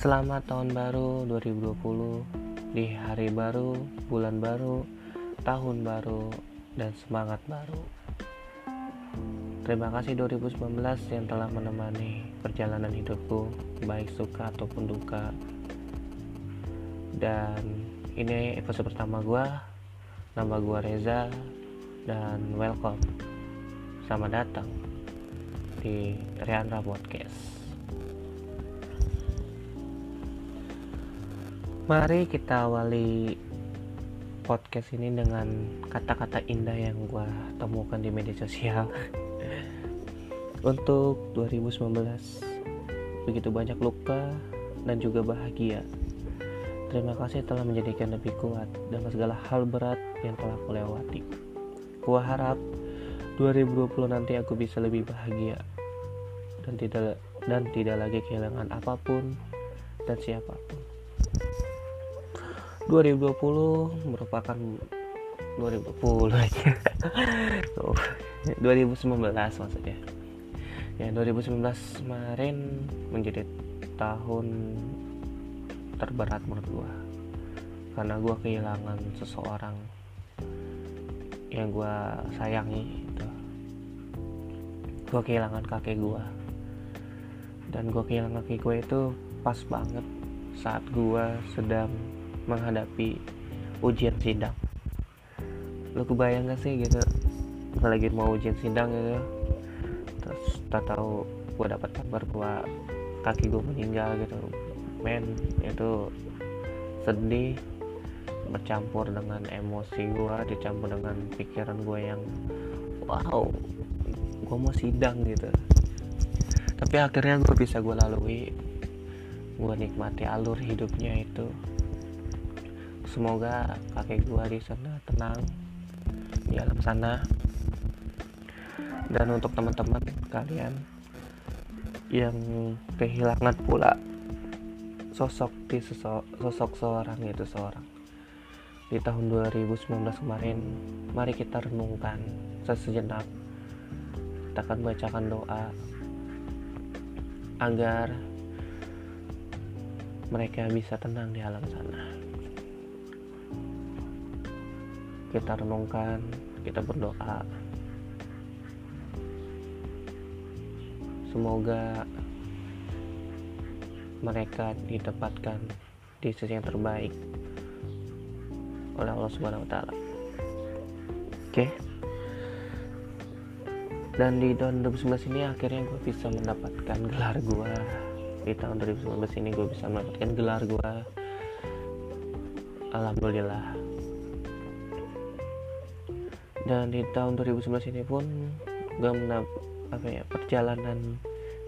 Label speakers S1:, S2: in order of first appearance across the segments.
S1: Selamat tahun baru 2020 di hari baru, bulan baru, tahun baru, dan semangat baru. Terima kasih 2019 yang telah menemani perjalanan hidupku, baik suka ataupun duka. Dan ini episode pertama gue, nama gue Reza, dan welcome. Selamat datang di Riandra Podcast. Mari kita awali podcast ini dengan kata-kata indah yang gue temukan di media sosial. Untuk 2019, begitu banyak luka dan juga bahagia. Terima kasih telah menjadikan lebih kuat dalam segala hal berat yang telah aku lewati. Gua harap 2020 nanti aku bisa lebih bahagia dan tidak dan tidak lagi kehilangan apa pun dan siapa pun. 2020 merupakan 2020 aja 2019 maksudnya. Ya 2019 kemarin menjadi tahun terberat menurut gua. Karena gua kehilangan seseorang yang gua sayangi itu gua kehilangan kakek gua. Dan gua kehilangan kakek gua itu pas banget saat gua sedang menghadapi ujian sidang. Lu kebayang gak sih gitu? Lagi mau ujian sidang gitu terus tak tahu gue dapat kabar bahwa kaki gue meninggal gitu. Men itu sedih. Bercampur dengan emosi gue dicampur dengan pikiran gue yang wow gue mau sidang gitu. Tapi akhirnya gue bisa gue lalui. Gue nikmati alur hidupnya itu semoga kakek gua di sana tenang di alam sana. Dan untuk teman-teman kalian yang kehilangan pula sosok di sosok, sosok seorang itu seorang. Di tahun 2019 kemarin mari kita renungkan sesejenak kita akan bacakan doa agar mereka bisa tenang di alam sana kita renungkan, kita berdoa. Semoga mereka ditempatkan di sisi yang terbaik oleh Allah Subhanahu wa taala. Oke. Dan di tahun 2019 ini akhirnya gue bisa mendapatkan gelar gue di tahun 2019 ini gue bisa mendapatkan gelar gue Alhamdulillah dan di tahun 2011 ini pun gue menap apa ya perjalanan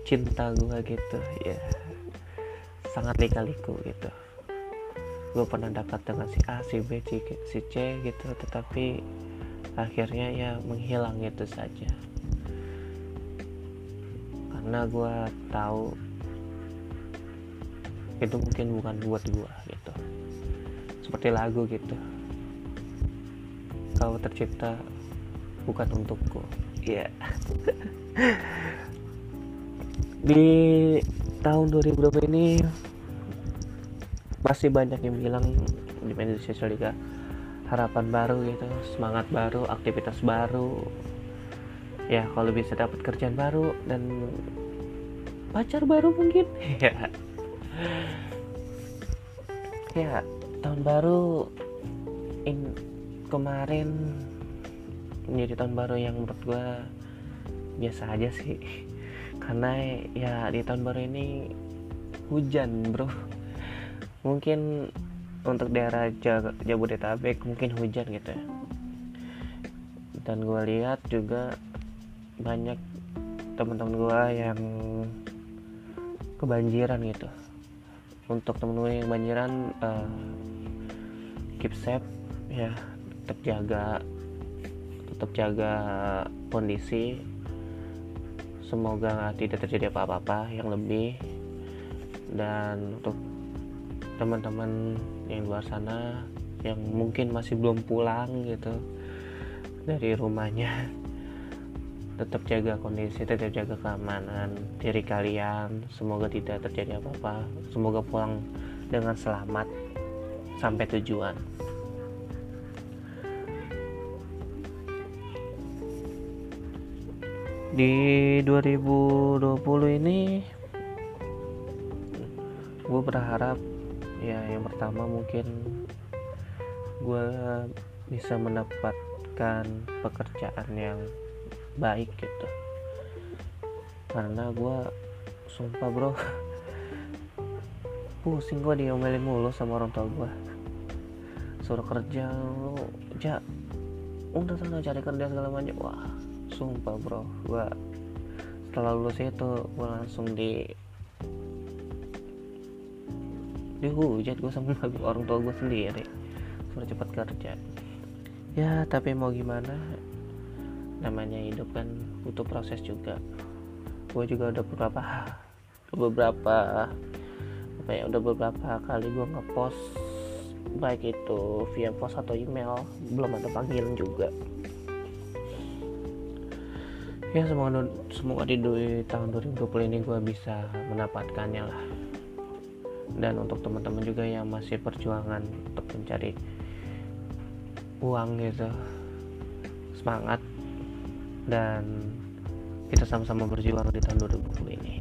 S1: cinta gue gitu ya sangat lika-liku gitu. Gue pernah dapat dengan si A si B si, si C gitu tetapi akhirnya ya menghilang gitu saja. Karena gue tahu itu mungkin bukan buat gue gitu. Seperti lagu gitu kau tercipta bukan untukku. Ya yeah. di tahun 2020 ini masih banyak yang bilang di media sosial juga harapan baru gitu semangat baru aktivitas baru. Ya kalau bisa dapat kerjaan baru dan pacar baru mungkin. Ya. Ya tahun baru in kemarin. Menjadi tahun baru yang menurut gue biasa aja sih. Karena ya di tahun baru ini hujan bro. Mungkin untuk daerah Jabodetabek mungkin hujan gitu ya. Dan gue lihat juga banyak teman-teman gue yang kebanjiran gitu. Untuk teman-teman yang kebanjiran uh, keep safe ya tetap jaga tetap jaga kondisi. Semoga tidak terjadi apa-apa yang lebih. Dan untuk teman-teman yang luar sana yang mungkin masih belum pulang gitu dari rumahnya tetap jaga kondisi tetap jaga keamanan diri kalian. Semoga tidak terjadi apa-apa. Semoga pulang dengan selamat. Sampai tujuan di 2020 ini gue berharap ya yang pertama mungkin gue bisa mendapatkan pekerjaan yang baik gitu. Karena gue sumpah bro pusing gue diomelin mulu sama orang tua gue suruh kerja lu ja udah sana cari kerja segala macam. Wah sumpah bro. Gue setelah lulus itu gue langsung di dihujat gue sama orang tua gue sendiri. Suruh cepat kerja. Ya tapi mau gimana? Namanya hidup kan butuh proses juga. Gue juga udah beberapa beberapa apa ya udah beberapa kali gue ngepost baik itu via post atau email belum ada panggilan juga ya semoga semoga di, di tahun 2020 ini gue bisa mendapatkannya lah. Dan untuk teman-teman juga yang masih perjuangan untuk mencari uang gitu semangat dan kita sama-sama berjuang di tahun 2020 ini.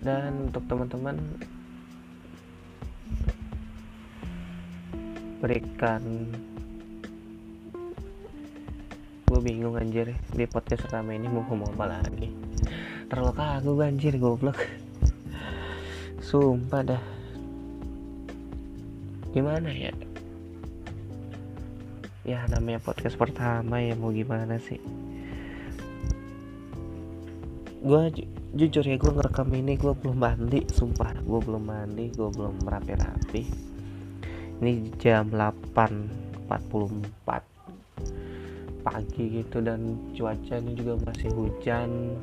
S1: Dan untuk teman-teman berikan bingung anjir. Di podcast pertama ini mau ngomong apa lagi? Terlalu kagum anjir goblok. Sumpah dah. Gimana ya? Ya namanya podcast pertama ya mau gimana sih? Gue ju jujur ya gue ngerekam ini gue belum mandi sumpah. Gue belum mandi gue belum rapi-rapi. Ini jam 8.44 pagi gitu dan cuacanya juga masih hujan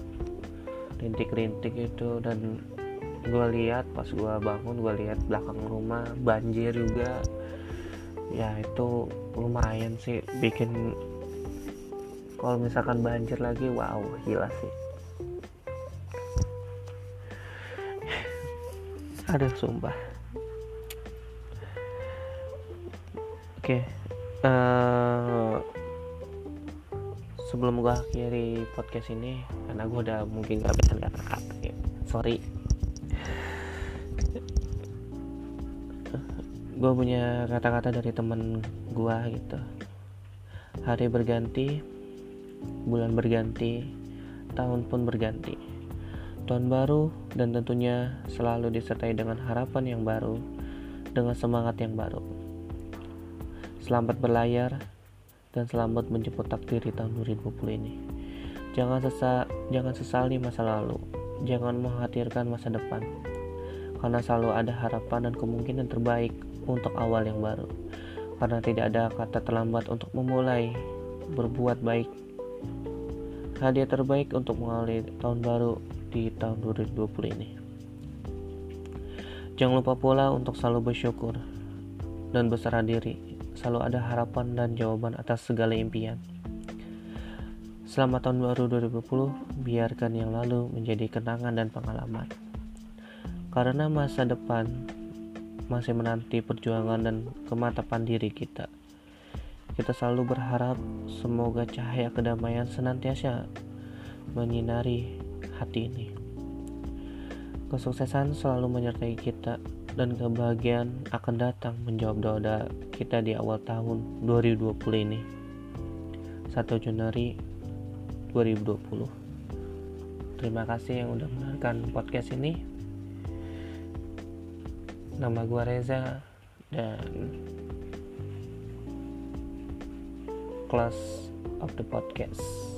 S1: rintik-rintik itu dan gue lihat pas gue bangun gue lihat belakang rumah banjir juga. Ya itu lumayan sih bikin kalau misalkan banjir lagi wow gila sih. Ada sumpah. Oke okay. uh, eh, sebelum gue akhiri podcast ini karena gue udah mungkin gak bisa kata-kata ya. Sorry. Gue punya kata-kata dari temen gue gitu. Hari berganti bulan berganti tahun pun berganti. Tahun baru dan tentunya selalu disertai dengan harapan yang baru dengan semangat yang baru. Selamat berlayar dan selamat menjemput takdir di tahun 2020 ini jangan sesa jangan sesali masa lalu jangan mengkhawatirkan masa depan karena selalu ada harapan dan kemungkinan terbaik untuk awal yang baru. Karena tidak ada kata terlambat untuk memulai berbuat baik. Hadiah terbaik untuk mengawali tahun baru di tahun 2020 ini. Jangan lupa pula untuk selalu bersyukur dan berserah diri. Selalu ada harapan dan jawaban atas segala impian. Selamat tahun baru 2020, biarkan yang lalu menjadi kenangan dan pengalaman. Karena masa depan masih menanti perjuangan dan kematapan diri kita. Kita selalu berharap semoga cahaya kedamaian senantiasa menyinari hati ini. Kesuksesan selalu menyertai kita dan kebahagiaan akan datang menjawab doa kita di awal tahun 2020 ini. 1 Januari 2020. Terima kasih yang udah mendengarkan podcast ini nama gue Reza dan close of the podcast